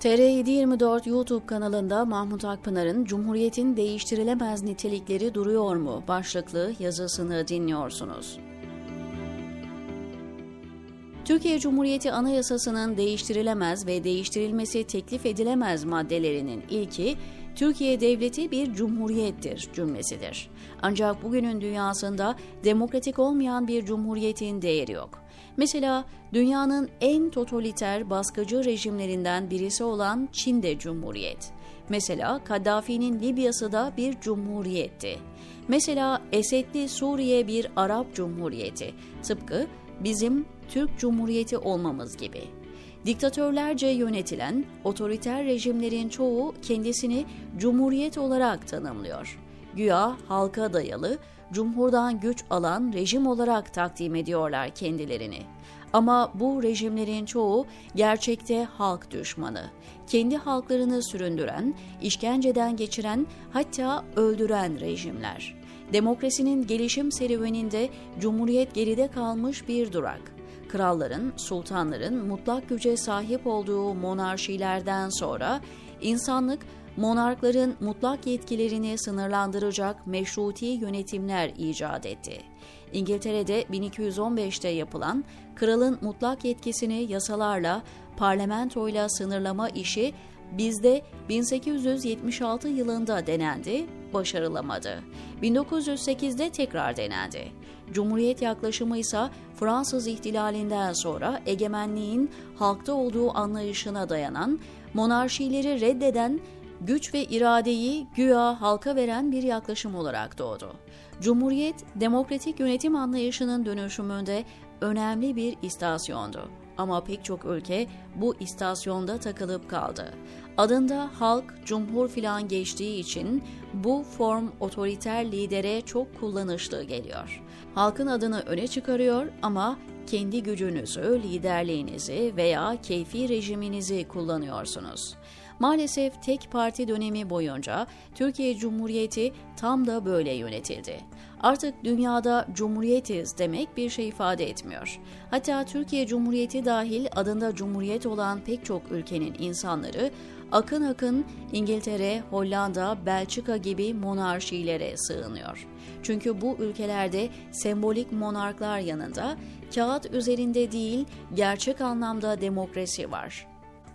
TR724 YouTube kanalında Mahmut Akpınar'ın Cumhuriyetin değiştirilemez nitelikleri duruyor mu başlıklı yazısını dinliyorsunuz. Türkiye Cumhuriyeti Anayasası'nın değiştirilemez ve değiştirilmesi teklif edilemez maddelerinin ilki Türkiye Devleti bir cumhuriyettir cümlesidir. Ancak bugünün dünyasında demokratik olmayan bir cumhuriyetin değeri yok. Mesela dünyanın en totaliter baskıcı rejimlerinden birisi olan Çin'de cumhuriyet. Mesela Kaddafi'nin Libya'sı da bir cumhuriyetti. Mesela Esedli Suriye bir Arap cumhuriyeti. Tıpkı bizim Türk Cumhuriyeti olmamız gibi. Diktatörlerce yönetilen otoriter rejimlerin çoğu kendisini cumhuriyet olarak tanımlıyor. Güya halka dayalı, cumhurdan güç alan rejim olarak takdim ediyorlar kendilerini. Ama bu rejimlerin çoğu gerçekte halk düşmanı. Kendi halklarını süründüren, işkenceden geçiren hatta öldüren rejimler. Demokrasinin gelişim serüveninde cumhuriyet geride kalmış bir durak. Kralların, sultanların mutlak güce sahip olduğu monarşilerden sonra insanlık monarkların mutlak yetkilerini sınırlandıracak meşruti yönetimler icat etti. İngiltere'de 1215'te yapılan kralın mutlak yetkisini yasalarla, parlamentoyla sınırlama işi bizde 1876 yılında denendi, başarılamadı. 1908'de tekrar denendi. Cumhuriyet yaklaşımı ise Fransız ihtilalinden sonra egemenliğin halkta olduğu anlayışına dayanan, monarşileri reddeden güç ve iradeyi güya halka veren bir yaklaşım olarak doğdu. Cumhuriyet, demokratik yönetim anlayışının dönüşümünde önemli bir istasyondu. Ama pek çok ülke bu istasyonda takılıp kaldı. Adında halk, cumhur filan geçtiği için bu form otoriter lidere çok kullanışlı geliyor. Halkın adını öne çıkarıyor ama kendi gücünüzü, liderliğinizi veya keyfi rejiminizi kullanıyorsunuz. Maalesef tek parti dönemi boyunca Türkiye Cumhuriyeti tam da böyle yönetildi. Artık dünyada cumhuriyetiz demek bir şey ifade etmiyor. Hatta Türkiye Cumhuriyeti dahil adında cumhuriyet olan pek çok ülkenin insanları akın akın İngiltere, Hollanda, Belçika gibi monarşilere sığınıyor. Çünkü bu ülkelerde sembolik monarklar yanında kağıt üzerinde değil gerçek anlamda demokrasi var.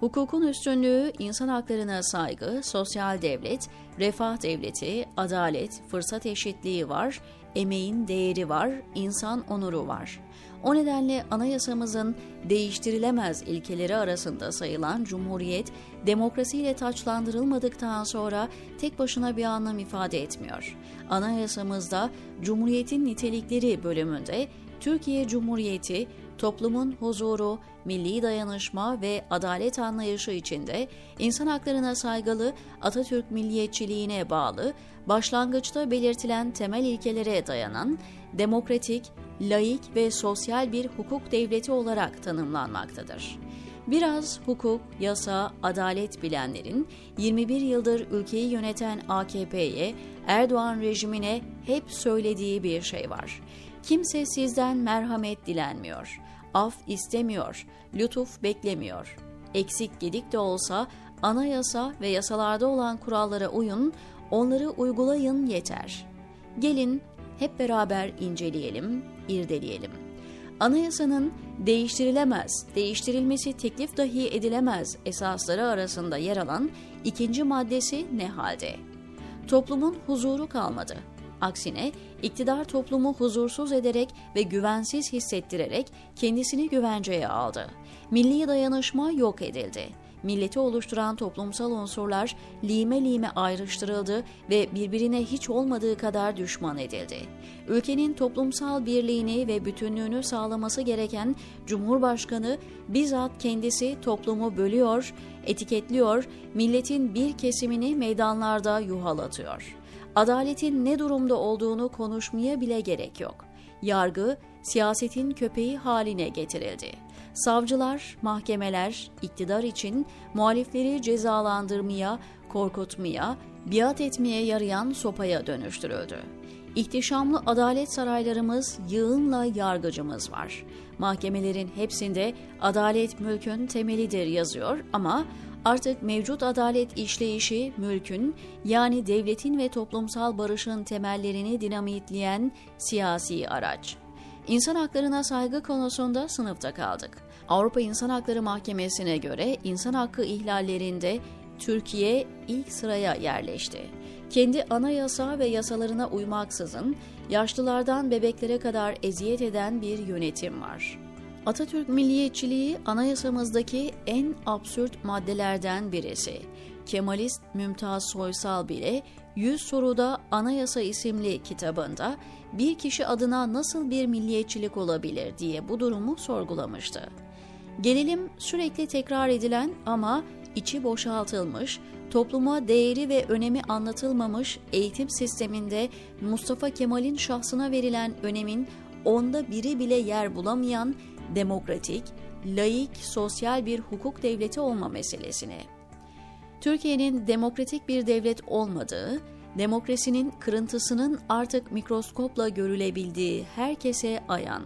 Hukukun üstünlüğü, insan haklarına saygı, sosyal devlet, refah devleti, adalet, fırsat eşitliği var, emeğin değeri var, insan onuru var. O nedenle anayasamızın değiştirilemez ilkeleri arasında sayılan Cumhuriyet, demokrasiyle taçlandırılmadıktan sonra tek başına bir anlam ifade etmiyor. Anayasamızda Cumhuriyet'in nitelikleri bölümünde Türkiye Cumhuriyeti toplumun huzuru, milli dayanışma ve adalet anlayışı içinde insan haklarına saygılı Atatürk milliyetçiliğine bağlı, başlangıçta belirtilen temel ilkelere dayanan demokratik, laik ve sosyal bir hukuk devleti olarak tanımlanmaktadır. Biraz hukuk, yasa, adalet bilenlerin 21 yıldır ülkeyi yöneten AKP'ye, Erdoğan rejimine hep söylediği bir şey var. Kimse sizden merhamet dilenmiyor, af istemiyor, lütuf beklemiyor. Eksik gedik de olsa anayasa ve yasalarda olan kurallara uyun, onları uygulayın yeter. Gelin hep beraber inceleyelim, irdeleyelim. Anayasanın değiştirilemez, değiştirilmesi teklif dahi edilemez esasları arasında yer alan ikinci maddesi ne halde? Toplumun huzuru kalmadı Aksine iktidar toplumu huzursuz ederek ve güvensiz hissettirerek kendisini güvenceye aldı. Milli dayanışma yok edildi. Milleti oluşturan toplumsal unsurlar lime lime ayrıştırıldı ve birbirine hiç olmadığı kadar düşman edildi. Ülkenin toplumsal birliğini ve bütünlüğünü sağlaması gereken Cumhurbaşkanı bizzat kendisi toplumu bölüyor, etiketliyor, milletin bir kesimini meydanlarda yuhalatıyor.'' Adaletin ne durumda olduğunu konuşmaya bile gerek yok. Yargı, siyasetin köpeği haline getirildi. Savcılar, mahkemeler iktidar için muhalifleri cezalandırmaya, korkutmaya, biat etmeye yarayan sopaya dönüştürüldü. İhtişamlı adalet saraylarımız yığınla yargıcımız var. Mahkemelerin hepsinde adalet mülkün temelidir yazıyor ama Artık mevcut adalet işleyişi mülkün yani devletin ve toplumsal barışın temellerini dinamitleyen siyasi araç. İnsan haklarına saygı konusunda sınıfta kaldık. Avrupa İnsan Hakları Mahkemesi'ne göre insan hakkı ihlallerinde Türkiye ilk sıraya yerleşti. Kendi anayasa ve yasalarına uymaksızın yaşlılardan bebeklere kadar eziyet eden bir yönetim var. Atatürk milliyetçiliği anayasamızdaki en absürt maddelerden birisi. Kemalist Mümtaz Soysal bile 100 soruda Anayasa isimli kitabında bir kişi adına nasıl bir milliyetçilik olabilir diye bu durumu sorgulamıştı. Gelelim sürekli tekrar edilen ama içi boşaltılmış, topluma değeri ve önemi anlatılmamış eğitim sisteminde Mustafa Kemal'in şahsına verilen önemin onda biri bile yer bulamayan demokratik, laik, sosyal bir hukuk devleti olma meselesine. Türkiye'nin demokratik bir devlet olmadığı, demokrasinin kırıntısının artık mikroskopla görülebildiği herkese ayan,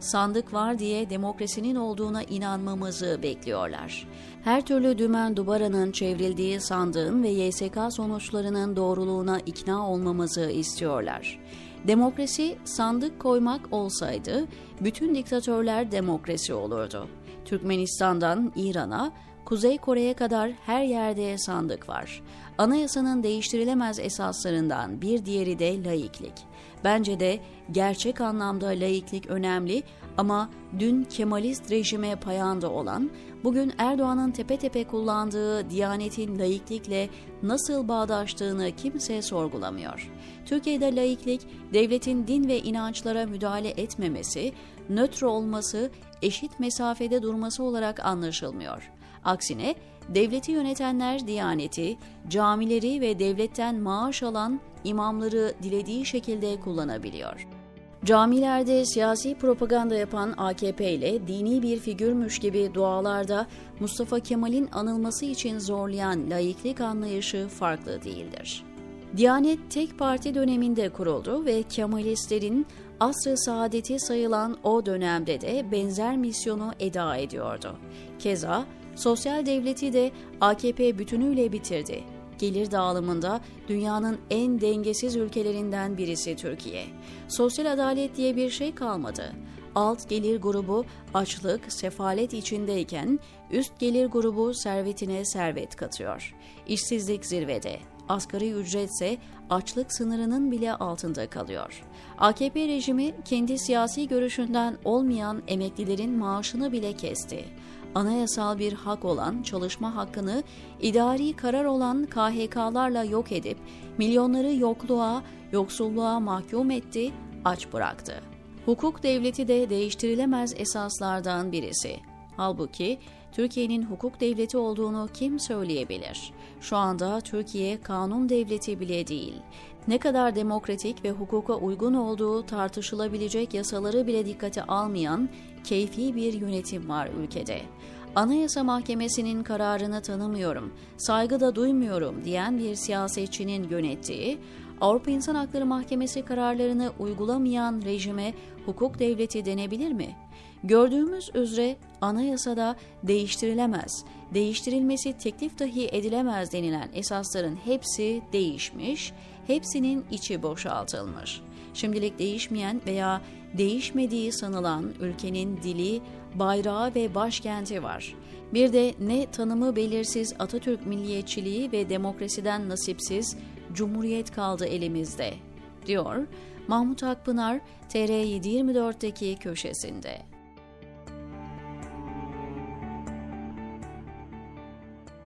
sandık var diye demokrasinin olduğuna inanmamızı bekliyorlar. Her türlü dümen dubaranın çevrildiği sandığın ve YSK sonuçlarının doğruluğuna ikna olmamızı istiyorlar. Demokrasi sandık koymak olsaydı bütün diktatörler demokrasi olurdu. Türkmenistan'dan İran'a, Kuzey Kore'ye kadar her yerde sandık var. Anayasanın değiştirilemez esaslarından bir diğeri de laiklik. Bence de gerçek anlamda laiklik önemli ama dün Kemalist rejime payanda olan, bugün Erdoğan'ın tepe tepe kullandığı Diyanet'in laiklikle nasıl bağdaştığını kimse sorgulamıyor. Türkiye'de laiklik, devletin din ve inançlara müdahale etmemesi, nötr olması, eşit mesafede durması olarak anlaşılmıyor. Aksine devleti yönetenler Diyaneti, camileri ve devletten maaş alan imamları dilediği şekilde kullanabiliyor. Camilerde siyasi propaganda yapan AKP ile dini bir figürmüş gibi dualarda Mustafa Kemal'in anılması için zorlayan laiklik anlayışı farklı değildir. Diyanet tek parti döneminde kuruldu ve Kemalistlerin asr-ı saadeti sayılan o dönemde de benzer misyonu eda ediyordu. Keza sosyal devleti de AKP bütünüyle bitirdi gelir dağılımında dünyanın en dengesiz ülkelerinden birisi Türkiye. Sosyal adalet diye bir şey kalmadı. Alt gelir grubu açlık, sefalet içindeyken üst gelir grubu servetine servet katıyor. İşsizlik zirvede. Asgari ücretse açlık sınırının bile altında kalıyor. AKP rejimi kendi siyasi görüşünden olmayan emeklilerin maaşını bile kesti anayasal bir hak olan çalışma hakkını idari karar olan KHK'larla yok edip milyonları yokluğa, yoksulluğa mahkum etti, aç bıraktı. Hukuk devleti de değiştirilemez esaslardan birisi. Halbuki Türkiye'nin hukuk devleti olduğunu kim söyleyebilir? Şu anda Türkiye kanun devleti bile değil. Ne kadar demokratik ve hukuka uygun olduğu tartışılabilecek yasaları bile dikkate almayan keyfi bir yönetim var ülkede. Anayasa Mahkemesi'nin kararını tanımıyorum, saygı da duymuyorum diyen bir siyasetçinin yönettiği, Avrupa İnsan Hakları Mahkemesi kararlarını uygulamayan rejime hukuk devleti denebilir mi? Gördüğümüz üzere anayasada değiştirilemez, değiştirilmesi teklif dahi edilemez denilen esasların hepsi değişmiş, hepsinin içi boşaltılmış. Şimdilik değişmeyen veya değişmediği sanılan ülkenin dili, bayrağı ve başkenti var. Bir de ne tanımı belirsiz Atatürk milliyetçiliği ve demokrasiden nasipsiz Cumhuriyet kaldı elimizde, diyor Mahmut Akpınar TR724'deki köşesinde.